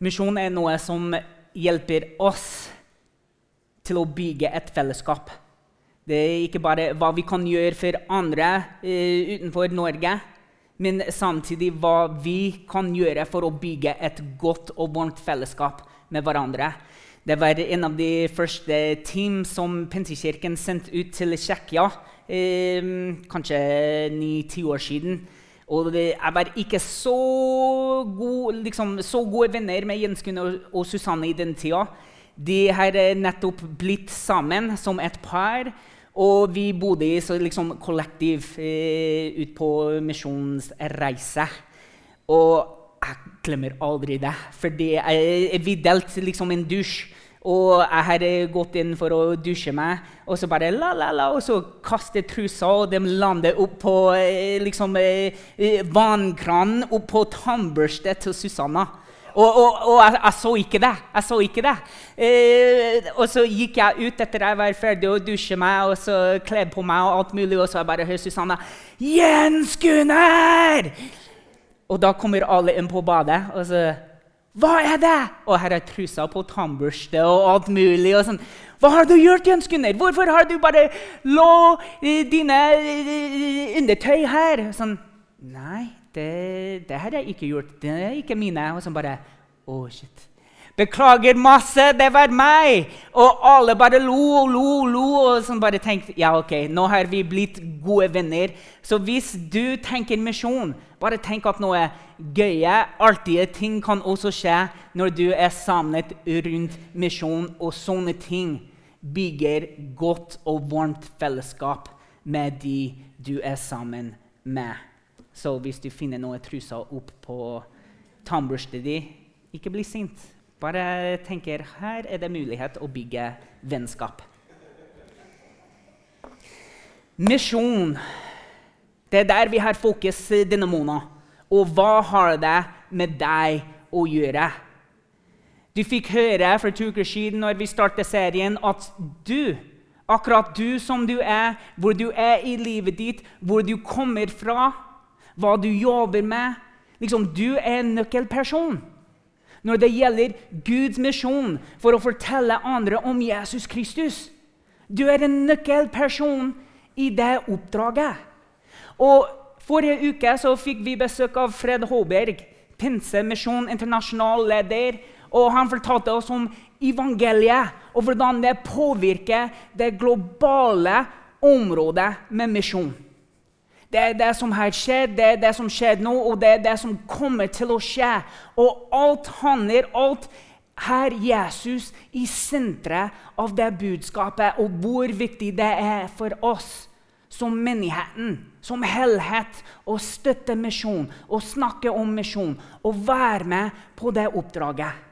Misjon er noe som hjelper oss til å bygge et fellesskap. Det er ikke bare hva vi kan gjøre for andre eh, utenfor Norge, men samtidig hva vi kan gjøre for å bygge et godt og varmt fellesskap med hverandre. Det var en av de første team som Pentekirken sendte ut til Tsjekkia eh, kanskje ni-ti år siden. Og jeg var ikke så, god, liksom, så gode venner med Jens Gunnar og, Susanne i den tida. De har nettopp blitt sammen som et par. Og vi bodde i så liksom kollektiv eh, ut på misjonsreise. Og jeg glemmer aldri det. Fordi jeg, vi delte liksom en dusj. Og jeg hadde gått inn for å dusje meg, og så bare la, la, la, og så kastet trusa, og de landet opp på eh, liksom, eh, eh, vannkranen på tannbørstet til Susanna. Og, og, og jeg, jeg, så ikke det. Jeg så ikke det. Eh, og så gikk jeg ut etter jeg var ferdig å dusje meg og så kledd på meg, og alt mulig, og så jeg bare hører Susanna 'Jens Gunnar!' Og da kommer alle inn på badet. og så hva er det? Og her er trusa på tannbørste og alt mulig. og sånn. Hva har du gjort, Jens Gunnar? Hvorfor har du bare lå dine undertøy her? Sånn, Nei, det, det har jeg ikke gjort. Det er ikke mine. Og sånn bare Å, oh, shit. Beklager masse, det var meg! Og alle bare lo og lo og lo. Og sånn bare tenkte ja, ok, nå har vi blitt gode venner. Så hvis du tenker misjon, bare tenk at noe gøye, artige ting kan også skje når du er samlet rundt misjon. Og sånne ting bygger godt og varmt fellesskap med de du er sammen med. Så hvis du finner noe trusa opp på tannbørstet ditt, ikke bli sint. Bare tenker her er det mulighet å bygge vennskap. Misjon. Det er der vi har fokus denne måneden. Og hva har det med deg å gjøre? Du fikk høre for to uker siden når vi startet serien, at du, akkurat du som du er, hvor du er i livet ditt, hvor du kommer fra, hva du jobber med liksom, Du er en nøkkelperson når det gjelder Guds misjon for å fortelle andre om Jesus Kristus. Du er en nøkkelperson i det oppdraget. Og Forrige uke så fikk vi besøk av Fred Håberg, Pinsemisjon internasjonal leder. og Han fortalte oss om evangeliet og hvordan det påvirker det globale området med misjon. Det er det som har skjedd, det er det som skjedde nå, og det er det som kommer til å skje. Og alt handler, alt her Jesus i senteret av det budskapet, og hvor viktig det er for oss som menigheten, som helhet, å støtte misjon å snakke om misjon og være med på det oppdraget.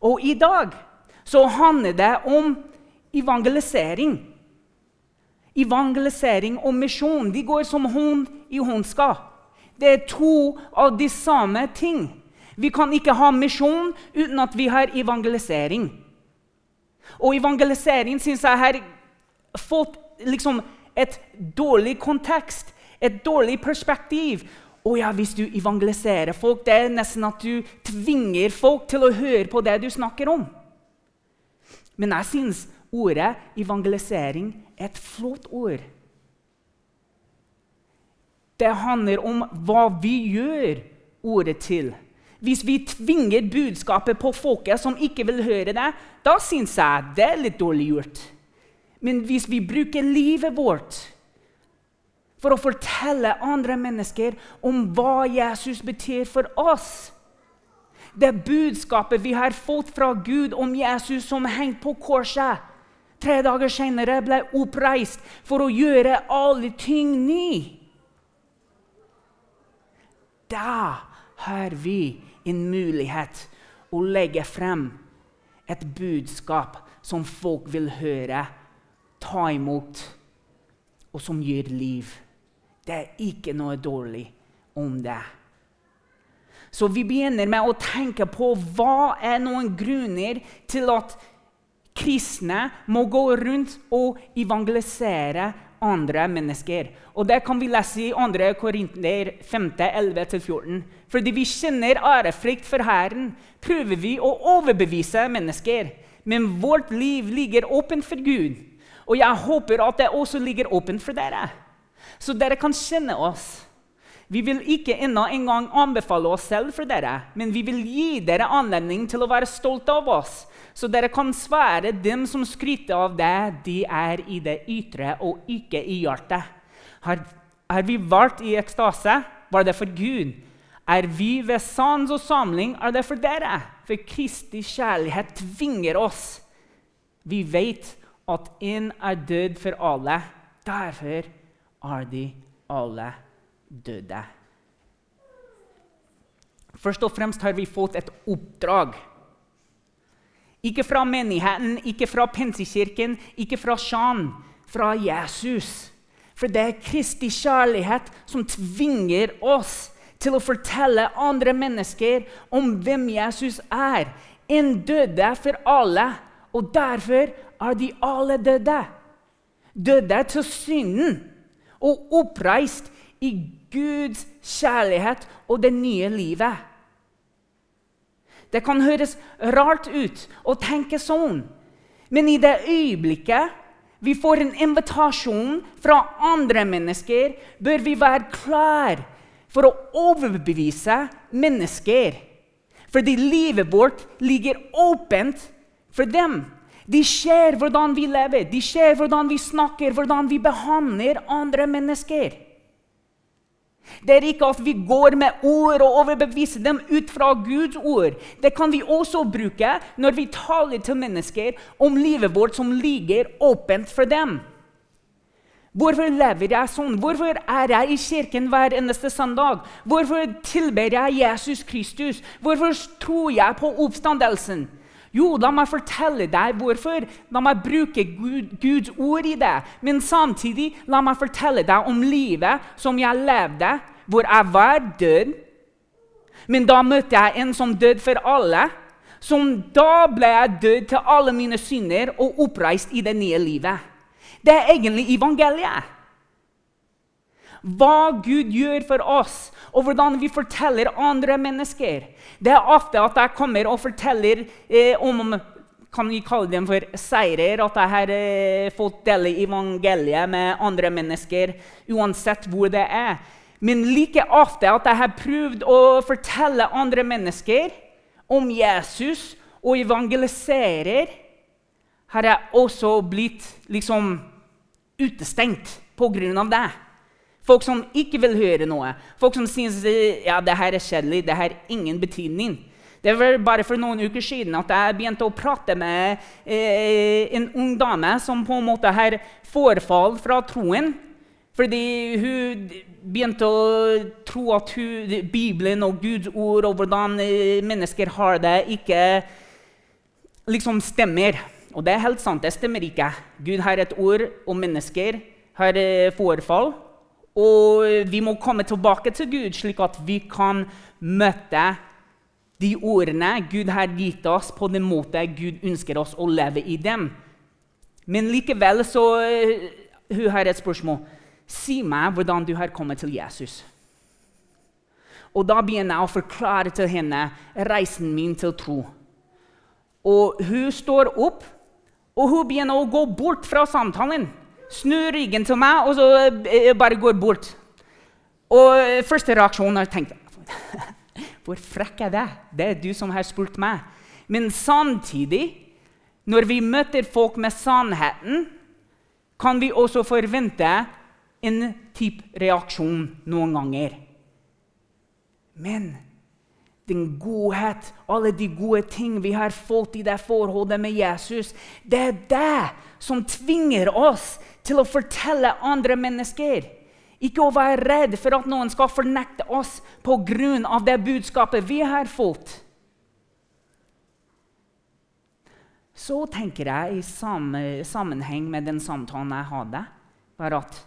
Og i dag så handler det om evangelisering. Evangelisering og misjon de går som hånd i håndskap. Det er to av de samme ting. Vi kan ikke ha misjon uten at vi har evangelisering. Og evangelisering syns jeg har fått liksom et dårlig kontekst, et dårlig perspektiv. Å ja, Hvis du evangeliserer folk, det er nesten at du tvinger folk til å høre på det du snakker om. Men jeg syns ordet evangelisering er et flott ord. Det handler om hva vi gjør ordet til. Hvis vi tvinger budskapet på folket som ikke vil høre det, da syns jeg det er litt dårlig gjort. Men hvis vi bruker livet vårt for å fortelle andre mennesker om hva Jesus betyr for oss Det budskapet vi har fått fra Gud om Jesus som hengte på korset Tre dager senere ble oppreist for å gjøre alle ting ny. Da har vi en mulighet å legge frem et budskap som folk vil høre, ta imot, og som gir liv. Det er ikke noe dårlig om det. Så vi begynner med å tenke på hva er noen grunner til at kristne må gå rundt og evangelisere andre mennesker. Og Det kan vi lese i 2. Korinter 5, 11-14. Fordi vi kjenner ærefrykt for Herren, prøver vi å overbevise mennesker. Men vårt liv ligger åpent for Gud. Og jeg håper at det også ligger åpent for dere, så dere kan kjenne oss. Vi vil ikke ennå engang anbefale oss selv for dere, men vi vil gi dere anledning til å være stolte av oss, så dere kan svære dem som skryter av det de er i det ytre og ikke i hjertet. Har, har vi vært i ekstase, var det for Gud. Er vi ved sans og samling, er det for dere. For Kristi kjærlighet tvinger oss. Vi vet at én er død for alle. Derfor er de alle døde. Først og fremst har vi fått et oppdrag. Ikke fra menigheten, ikke fra Pensikirken, ikke fra Sjan. Fra Jesus. For det er Kristi kjærlighet som tvinger oss til å fortelle andre mennesker om hvem Jesus er. En døde for alle, og derfor er de alle døde. Døde til synden og oppreist i Guds kjærlighet og det nye livet. Det kan høres rart ut å tenke sånn, men i det øyeblikket vi får en invitasjon fra andre mennesker, bør vi være klar for å overbevise mennesker. Fordi livet vårt ligger åpent for dem. De ser hvordan vi lever, de ser hvordan vi snakker, hvordan vi behandler andre mennesker. Det er ikke at vi går med ord og overbeviser dem ut fra Guds ord. Det kan vi også bruke når vi taler til mennesker om livet vårt som ligger åpent for dem. Hvorfor lever jeg sånn? Hvorfor er jeg i kirken hver eneste søndag? Hvorfor tilber jeg Jesus Kristus? Hvorfor tror jeg på oppstandelsen? Jo, la meg fortelle deg hvorfor. La meg bruke Gud, Guds ord i det. Men samtidig la meg fortelle deg om livet som jeg levde, hvor jeg var død. Men da møtte jeg en som døde for alle. Som da ble jeg død til alle mine synder og oppreist i det nye livet. Det er egentlig evangeliet hva Gud gjør for oss, og hvordan vi forteller andre mennesker. Det er ofte at jeg kommer og forteller eh, om kan vi kalle dem for seirer, at jeg har eh, fått dele evangeliet med andre mennesker, uansett hvor det er. Men like ofte at jeg har prøvd å fortelle andre mennesker om Jesus og evangeliserer, har jeg også blitt liksom utestengt pga. det. Folk som ikke vil høre noe. Folk som syns ja, det her er kjedelig, det har ingen betydning. Det var bare for noen uker siden at jeg begynte å prate med eh, en ung dame som på en måte har forfall fra troen. Fordi hun begynte å tro at hun, Bibelen og Guds ord og hvordan eh, mennesker har det, ikke liksom stemmer. Og det er helt sant. Det stemmer ikke. Gud har et ord, og mennesker har eh, forfall. Og vi må komme tilbake til Gud, slik at vi kan møte de ordene Gud har gitt oss, på den måten Gud ønsker oss å leve i dem. Men likevel så uh, hun har et spørsmål. Si meg hvordan du har kommet til Jesus. Og da begynner jeg å forklare til henne reisen min til tro. Og hun står opp, og hun begynner å gå bort fra samtalen snur ryggen til meg og så eh, bare går bort. Og eh, første reaksjon har jeg tenkt Hvor frekk er det? Det er du som har spurt meg. Men samtidig, når vi møter folk med sannheten, kan vi også forvente en type reaksjon noen ganger. Men den godhet, alle de gode ting vi har fått i det forholdet med Jesus, det er det som tvinger oss til å fortelle andre mennesker. Ikke å være redd for at noen skal fornekte oss pga. det budskapet vi har fått. Så tenker jeg i sammenheng med den samtalen jeg hadde, var at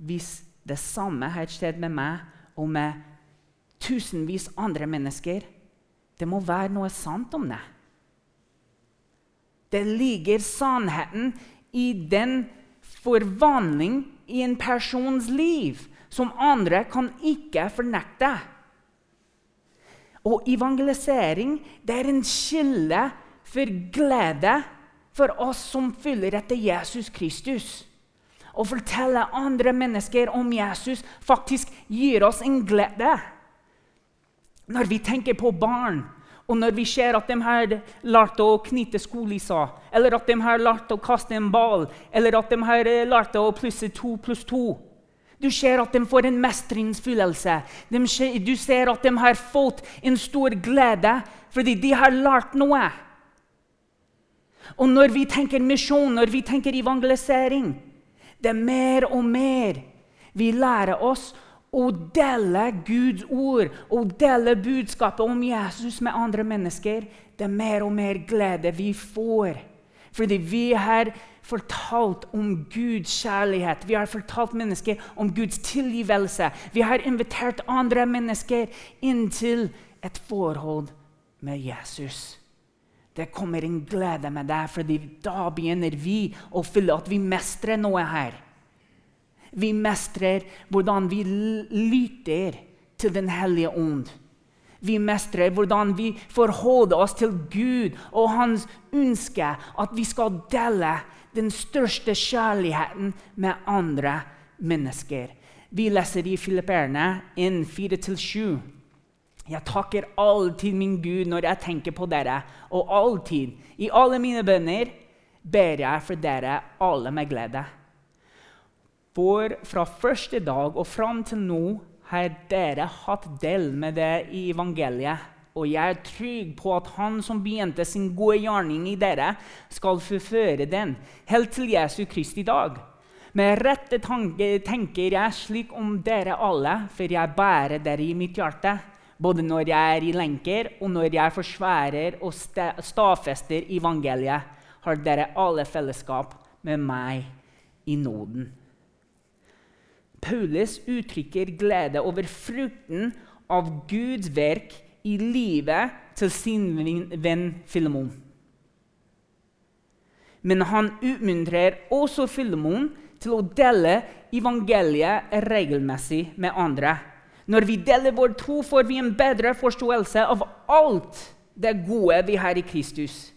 hvis det samme har skjedd med meg og med tusenvis andre mennesker, det må være noe sant om det. Det ligger sannheten i den forvandling i en persons liv som andre kan ikke fornekte. Og evangelisering det er en kilde for glede for oss som følger etter Jesus Kristus. Å fortelle andre mennesker om Jesus faktisk gir oss en glede. Når vi tenker på barn, og når vi ser at de har lært å knytte skolisser, eller at de har lært å kaste en ball, eller at de har lært å plusse to pluss to Du ser at de får en mestringsfølelse. Du ser at de har fått en stor glede fordi de har lært noe. Og når vi tenker misjon, når vi tenker evangelisering, det er mer og mer vi lærer oss å dele Guds ord og dele budskapet om Jesus med andre mennesker. Det er mer og mer glede vi får. Fordi vi har fortalt om Guds kjærlighet. Vi har fortalt mennesker om Guds tilgivelse. Vi har invitert andre mennesker inn til et forhold med Jesus. Det kommer en glede med det, fordi da begynner vi å føle at vi mestrer noe her. Vi mestrer hvordan vi lytter til Den hellige ånd. Vi mestrer hvordan vi forholder oss til Gud og hans ønske at vi skal dele den største kjærligheten med andre mennesker. Vi leser i Filipperne 1.4-7. Jeg takker alltid min Gud når jeg tenker på dere, og alltid, i alle mine bønner, ber jeg for dere alle med glede. For fra første dag og fram til nå har dere hatt del med det i evangeliet. Og jeg er trygg på at Han som begynte sin gode gjerning i dere, skal forføre den helt til Jesu i dag. Med rette tanke tenker jeg slik om dere alle, for jeg bærer dere i mitt hjerte både når jeg er i lenker, og når jeg forsvarer og stadfester evangeliet, har dere alle fellesskap med meg i nåden. Paulus uttrykker glede over frukten av Guds verk i livet til sin venn Filemon. Men han utmuntrer også Filemon til å dele evangeliet regelmessig med andre. Når vi deler vår tro, får vi en bedre forståelse av alt det gode vi har i Kristus.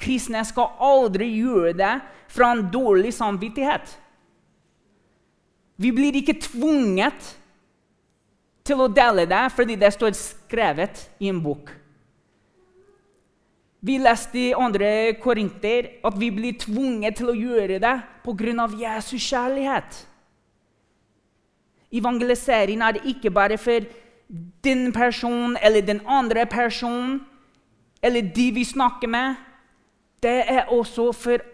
Kristne skal aldri gjøre det fra en dårlig samvittighet. Vi blir ikke tvunget til å dele det fordi det står skrevet i en bok. Vi leste i andre Korinter at vi blir tvunget til å gjøre det pga. Jesus kjærlighet. Evangelisering er ikke bare for den personen eller den andre personen eller de vi snakker med. Det er også for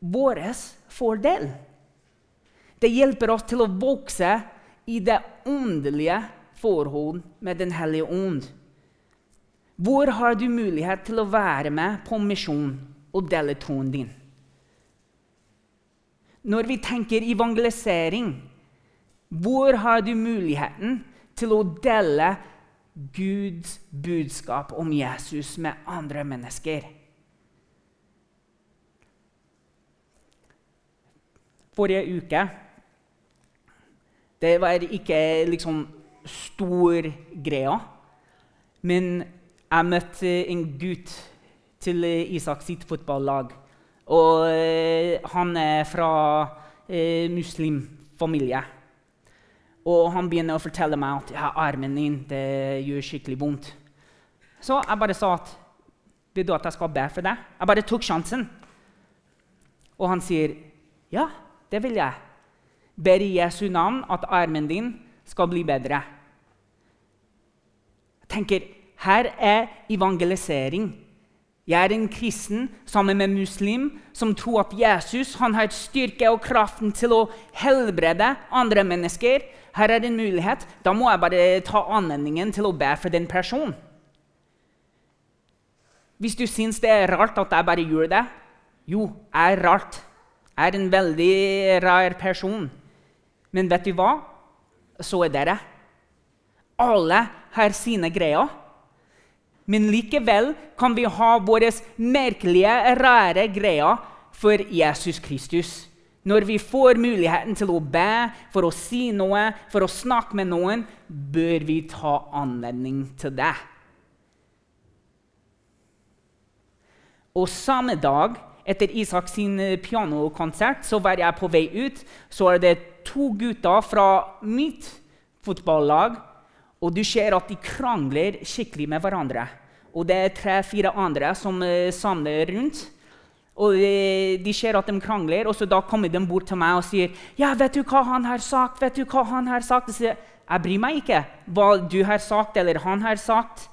vår fordel. Det hjelper oss til å vokse i det åndelige forhold med Den hellige ånd. Hvor har du mulighet til å være med på misjon og dele troen din? Når vi tenker evangelisering, hvor har du muligheten til å dele Guds budskap om Jesus med andre mennesker? Forrige uke Det var ikke liksom stor greia. Men jeg møtte en gutt til Isak sitt fotballag. Og eh, han er fra eh, muslimfamilie. Og han begynner å fortelle meg at ja, armen din det gjør skikkelig vondt. Så jeg bare sa at vil du at jeg skal be for deg? Jeg bare tok sjansen. Og han sier ja, det vil jeg. Ber i Jesu navn at armen din skal bli bedre. Jeg tenker, Her er evangelisering. Jeg er en kristen sammen med muslim som tror at Jesus har styrke og kraften til å helbrede andre mennesker her er det en mulighet. Da må jeg bare ta anledningen til å be for den personen. Hvis du syns det er rart at jeg bare gjør det Jo, jeg er rart. Jeg er en veldig rar person. Men vet du hva? Så er dere. Alle har sine greier. Men likevel kan vi ha våre merkelige, rare greier for Jesus Kristus. Når vi får muligheten til å be, for å si noe, for å snakke med noen, bør vi ta anledning til det. Og samme dag, etter Isak sin pianokonsert, så var jeg på vei ut. Så er det to gutter fra mitt fotballag, og du ser at de krangler skikkelig med hverandre. Og det er tre-fire andre som uh, samler rundt. Og de, de ser at de krangler, og så da kommer de bort til meg og sier ja, 'Vet du hva han har sagt?' vet du hva han har sagt? Jeg sier, jeg bryr meg ikke hva du har sagt eller han har sagt.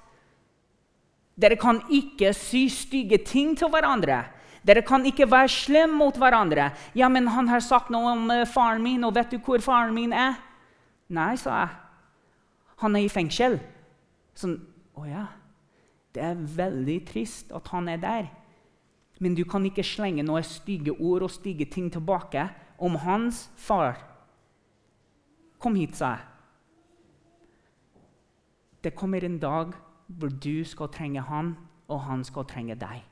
Dere kan ikke si stygge ting til hverandre. Dere kan ikke være slemme mot hverandre. 'Ja, men han har sagt noe om uh, faren min, og vet du hvor faren min er?' Nei, sa jeg. Han er i fengsel. Sånn Å ja. Det er veldig trist at han er der. Men du kan ikke slenge noen stygge ord og stygge ting tilbake om hans far. Kom hit, sa jeg. Det kommer en dag hvor du skal trenge han, og han skal trenge deg.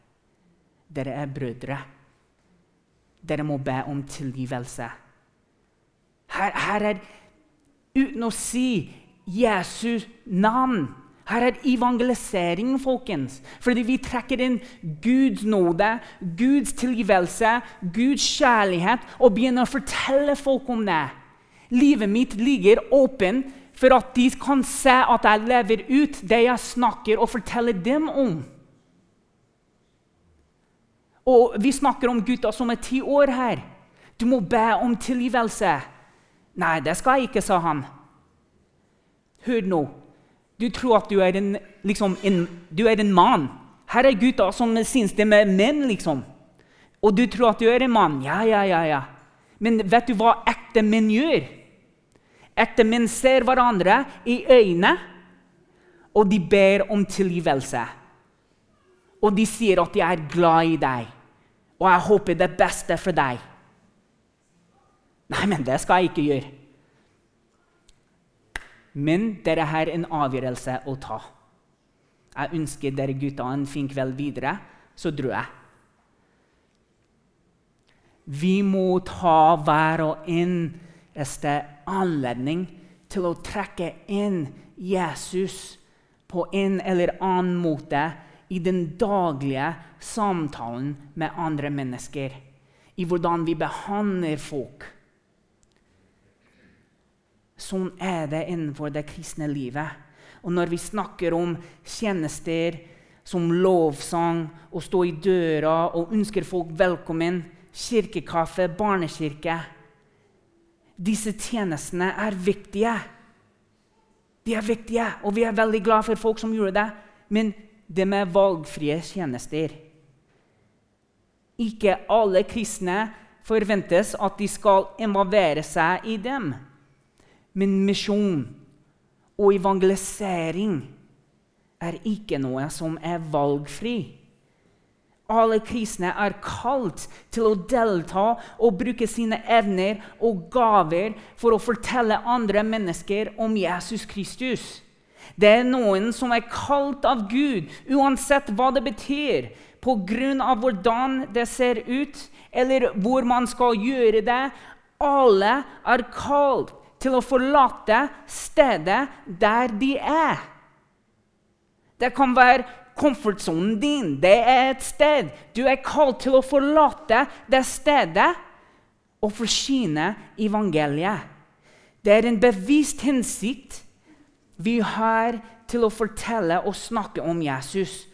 Dere er brødre. Dere må be om tilgivelse. Her, her er Uten å si Jesus navn her er evangelisering, folkens. Fordi vi trekker inn Guds nåde, Guds tilgivelse, Guds kjærlighet og begynner å fortelle folk om det. Livet mitt ligger åpent for at de kan se at jeg lever ut det jeg snakker og forteller dem om. Og Vi snakker om gutter som er ti år her. Du må be om tilgivelse. Nei, det skal jeg ikke, sa han. Hør nå. Du tror at du er en, liksom, en, du er en mann. Her er gutter som syns de er menn, liksom. Og du tror at du er en mann. Ja, ja, ja, ja. Men vet du hva ekte menn gjør? Ekte menn ser hverandre i øynene, og de ber om tilgivelse. Og de sier at de er glad i deg, og jeg håper det beste for deg. Nei, men det skal jeg ikke gjøre. Men dere har en avgjørelse å ta. Jeg ønsker dere gutta en fin kveld videre, så drar jeg. Vi må ta hver og en anledning til å trekke inn Jesus på en eller annen måte i den daglige samtalen med andre mennesker. I hvordan vi behandler folk Sånn er det innenfor det kristne livet. Og når vi snakker om tjenester som lovsang, å stå i døra og ønsker folk velkommen, kirkekaffe, barnekirke Disse tjenestene er viktige. De er viktige, og vi er veldig glad for folk som gjorde det. Men det med valgfrie tjenester Ikke alle kristne forventes at de skal involvere seg i dem. Men misjon og evangelisering er ikke noe som er valgfri. Alle kristne er kalt til å delta og bruke sine evner og gaver for å fortelle andre mennesker om Jesus Kristus. Det er noen som er kalt av Gud, uansett hva det betyr, pga. hvordan det ser ut, eller hvor man skal gjøre det. Alle er kalt til å forlate stedet der de er. Det kan være komfortsonen din. Det er et sted. Du er kalt til å forlate det stedet og forsyne evangeliet. Det er en bevisst hensikt vi har til å fortelle og snakke om Jesus.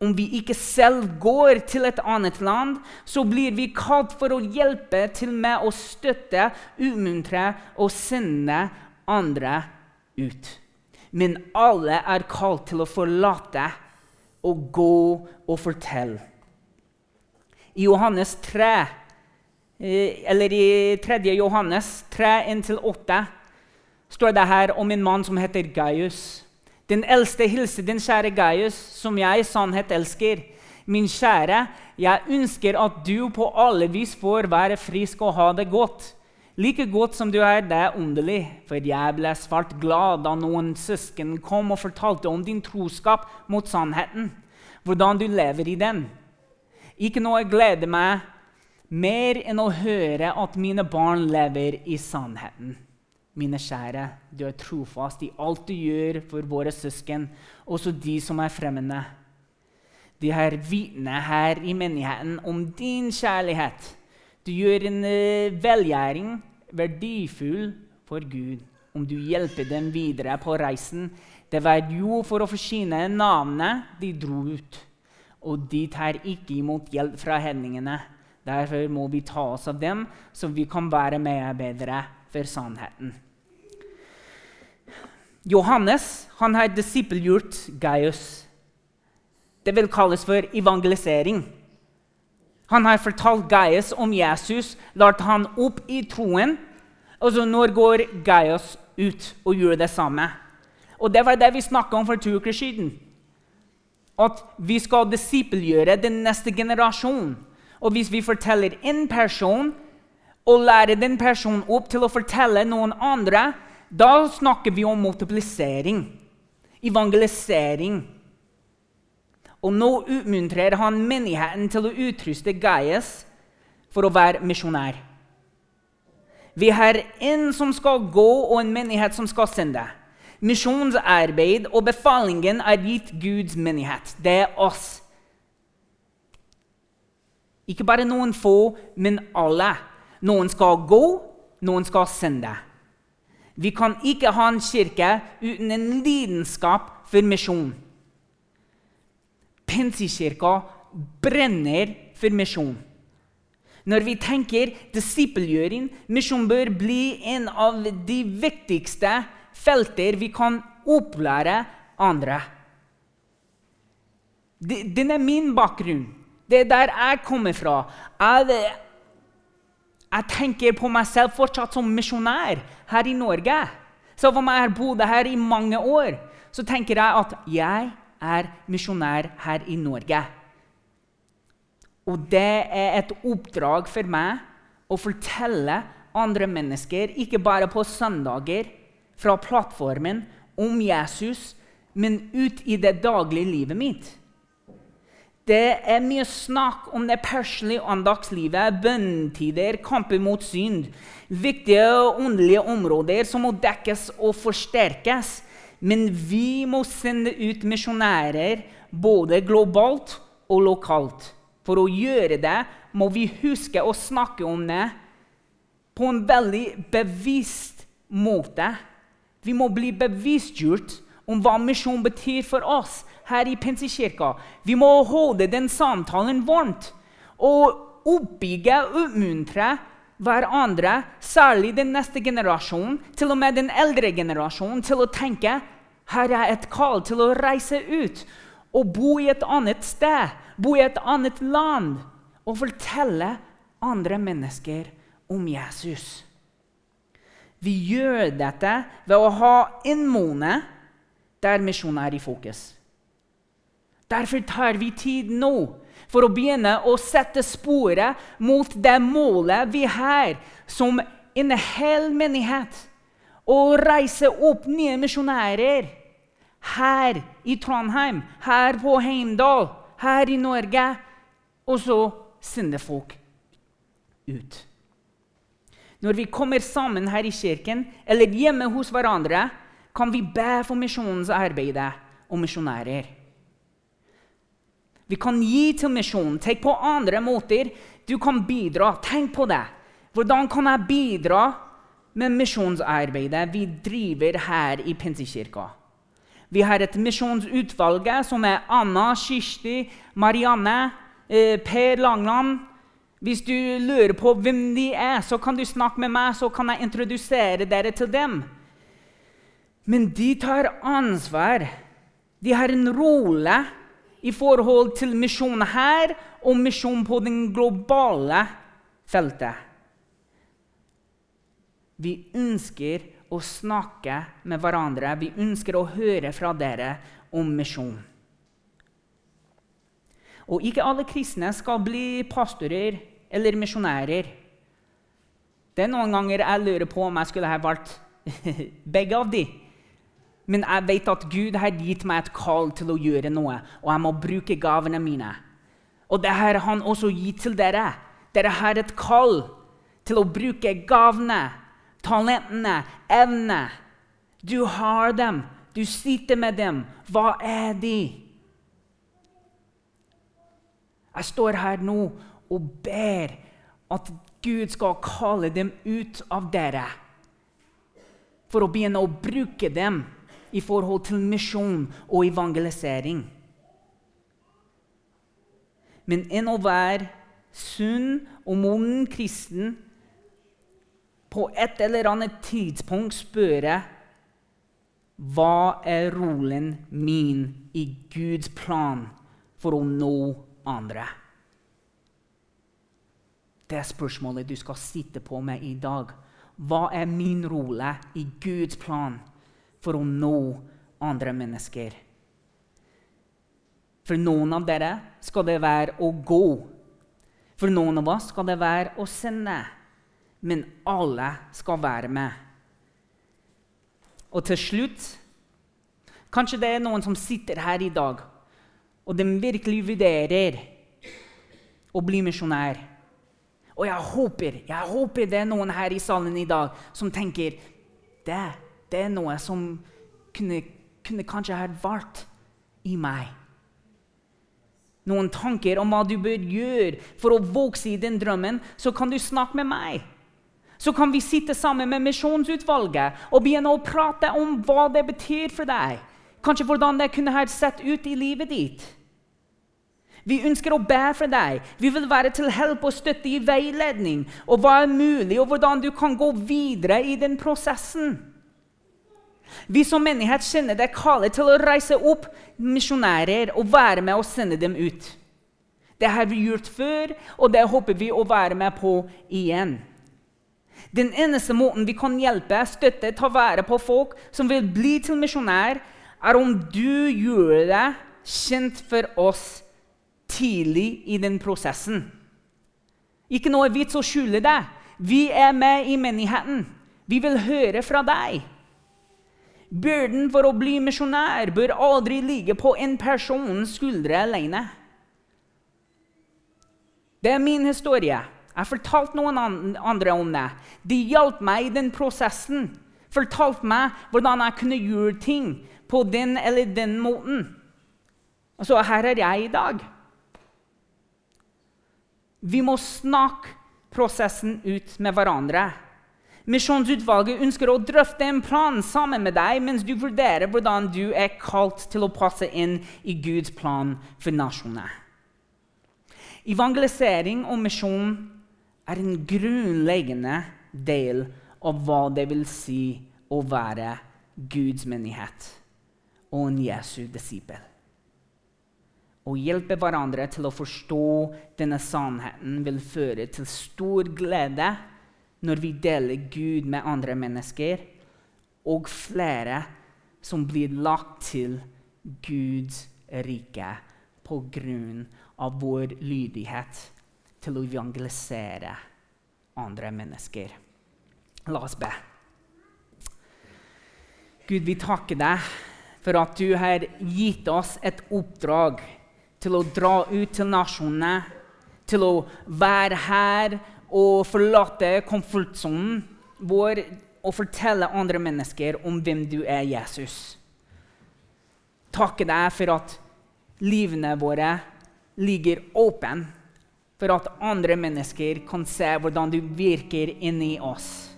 Om vi ikke selv går til et annet land, så blir vi kalt for å hjelpe til med å støtte, umuntre og sende andre ut. Men alle er kalt til å forlate og gå og fortelle. I Johannes 3, eh, eller i 3. Johannes 3, 1-8, står det her om en mann som heter Gaius. Den eldste hilser den kjære Gaius, som jeg i sannhet elsker. Min kjære, jeg ønsker at du på alle vis får være frisk og ha det godt. Like godt som du er, det er underlig, for jeg ble svært glad da noen søsken kom og fortalte om din troskap mot sannheten, hvordan du lever i den. Ikke noe gleder meg mer enn å høre at mine barn lever i sannheten. Mine kjære, du er trofast i alt du gjør for våre søsken, også de som er fremmede. De her vitner her i menigheten om din kjærlighet. Du gjør en uh, velgjøring verdifull for Gud om du hjelper dem videre på reisen. Det var jo for å forsyne navnet de dro ut. Og de tar ikke imot hjelp fra hedningene. Derfor må vi ta oss av dem, så vi kan være bedre for sannheten. Johannes han har disippelgjort Gaius. Det vil kalles for evangelisering. Han har fortalt Gaius om Jesus, lagt han opp i troen. Og så når går Gaius ut og gjør det samme. Og Det var det vi snakka om for to uker siden. At vi skal disippelgjøre den neste generasjonen. Og hvis vi forteller en person og lærer den personen opp til å fortelle noen andre, da snakker vi om multiplisering, evangelisering. Og nå utmuntrer han menigheten til å utruste Gaius for å være misjonær. Vi har en som skal gå, og en menighet som skal sende. Misjonsarbeid og befalingen er gitt Guds menighet. Det er oss. Ikke bare noen få, men alle. Noen skal gå, noen skal sende. Vi kan ikke ha en kirke uten en lidenskap for misjon. Pensikirka brenner for misjon. Når vi tenker disippelgjøring, misjon bør bli en av de viktigste felter vi kan opplære andre. Den er min bakgrunn. Det er der jeg kommer fra. Jeg, jeg tenker på meg selv fortsatt som misjonær her i Norge. Selv om jeg har bodd her i mange år, så tenker jeg at jeg er misjonær her i Norge. Og det er et oppdrag for meg å fortelle andre mennesker, ikke bare på søndager, fra plattformen, om Jesus, men ut i det daglige livet mitt. Det er mye snakk om det personlige andagslivet, bønnetider, kamper mot synd. Viktige åndelige områder som må dekkes og forsterkes. Men vi må sende ut misjonærer både globalt og lokalt. For å gjøre det må vi huske å snakke om det på en veldig bevisst måte. Vi må bli bevisstgjort om hva misjon betyr for oss her i Pensekirka. Vi må holde den samtalen varmt og oppbygge og oppmuntre hverandre, særlig den neste generasjonen, til og med den eldre generasjonen, til å tenke her er et kall til å reise ut og bo i et annet sted, bo i et annet land og fortelle andre mennesker om Jesus. Vi gjør dette ved å ha en måned der misjonen er i fokus. Derfor tar vi tid nå for å begynne å sette sporet mot det målet vi har som en hel menighet. Å reise opp nye misjonærer her i Trondheim, her på Heimdal, her i Norge. Og så sende folk ut. Når vi kommer sammen her i kirken eller hjemme hos hverandre, kan vi be for misjonens arbeid og misjonærer. Vi kan gi til misjonen. Tenk på andre måter du kan bidra. Tenk på det. Hvordan kan jeg bidra med misjonsarbeidet vi driver her i Pinsekirka? Vi har et misjonsutvalg som er Anna, Kirsti, Marianne, eh, Per Langland. Hvis du lurer på hvem de er, så kan du snakke med meg, så kan jeg introdusere dere til dem. Men de tar ansvar. De har en rolle i forhold til misjon her og misjon på den globale feltet. Vi ønsker å snakke med hverandre. Vi ønsker å høre fra dere om misjon. Og ikke alle kristne skal bli pastorer eller misjonærer. Det er noen ganger jeg lurer på om jeg skulle ha valgt begge av dem. Men jeg vet at Gud har gitt meg et kall til å gjøre noe, og jeg må bruke gavene mine. Og det har han også gitt til dere. Dere har et kall til å bruke gavene, talentene, evnene. Du har dem. Du sitter med dem. Hva er de? Jeg står her nå og ber at Gud skal kalle dem ut av dere for å begynne å bruke dem i forhold til misjon og evangelisering. Men en og hver sunn og moden kristen på et eller annet tidspunkt spørre hva er rollen min i Guds plan for å nå andre? Det er spørsmålet du skal sitte på med i dag. Hva er min rolle i Guds plan for å nå andre mennesker? For noen av dere skal det være å gå. For noen av oss skal det være å sende. Men alle skal være med. Og til slutt Kanskje det er noen som sitter her i dag, og de virkelig vurderer å bli misjonær. Og jeg håper, jeg håper det er noen her i salen i dag som tenker det, det er noe som kunne, kunne kanskje ha vært i meg noen tanker om hva du bør gjøre for å vokse i den drømmen, så kan du snakke med meg. Så kan vi sitte sammen med misjonsutvalget og begynne å prate om hva det betyr for deg. Kanskje hvordan det kunne ha sett ut i livet ditt. Vi ønsker å be for deg. Vi vil være til hjelp og støtte i veiledning og hva er mulig, og hvordan du kan gå videre i den prosessen. Vi som menighet kjenner det kallet til å reise opp misjonærer og være med og sende dem ut. Det har vi gjort før, og det håper vi å være med på igjen. Den eneste måten vi kan hjelpe, støtte, ta vare på folk som vil bli til misjonær, er om du gjør det kjent for oss tidlig i den prosessen. Ikke noe vits å skjule det. Vi er med i menigheten. Vi vil høre fra deg. Byrden for å bli misjonær bør aldri ligge på en persons skuldre alene. Det er min historie. Jeg har fortalt noen andre om det. De hjalp meg i den prosessen. Fortalte meg hvordan jeg kunne gjøre ting på den eller den måten. Og så her er jeg i dag. Vi må snakke prosessen ut med hverandre. Misjonsutvalget ønsker å drøfte en plan sammen med deg mens du vurderer hvordan du er kalt til å passe inn i Guds plan for nasjonene. Evangelisering og misjon er en grunnleggende del av hva det vil si å være Guds menighet og en Jesu disipel. Å hjelpe hverandre til å forstå denne sannheten vil føre til stor glede når vi deler Gud med andre mennesker, og flere som blir lagt til Guds rike på grunn av vår lydighet til å evangelisere andre mennesker. La oss be. Gud, vi takker deg for at du har gitt oss et oppdrag til å dra ut til nasjonene, til å være her å forlate komfortsonen vår og fortelle andre mennesker om hvem du er, Jesus. Takke deg for at livene våre ligger åpne, for at andre mennesker kan se hvordan du virker inni oss.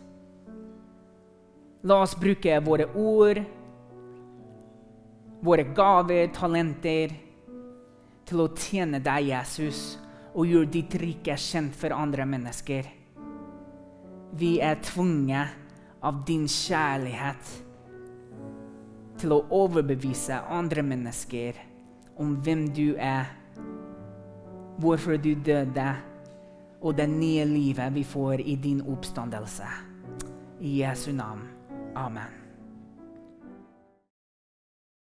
La oss bruke våre ord, våre gaver, talenter, til å tjene deg, Jesus og gjør ditt rike kjent for andre mennesker. Vi er tvunget av din kjærlighet til å overbevise andre mennesker om hvem du er, hvorfor du døde, og det nye livet vi får i din oppstandelse. I Jesu navn. Amen.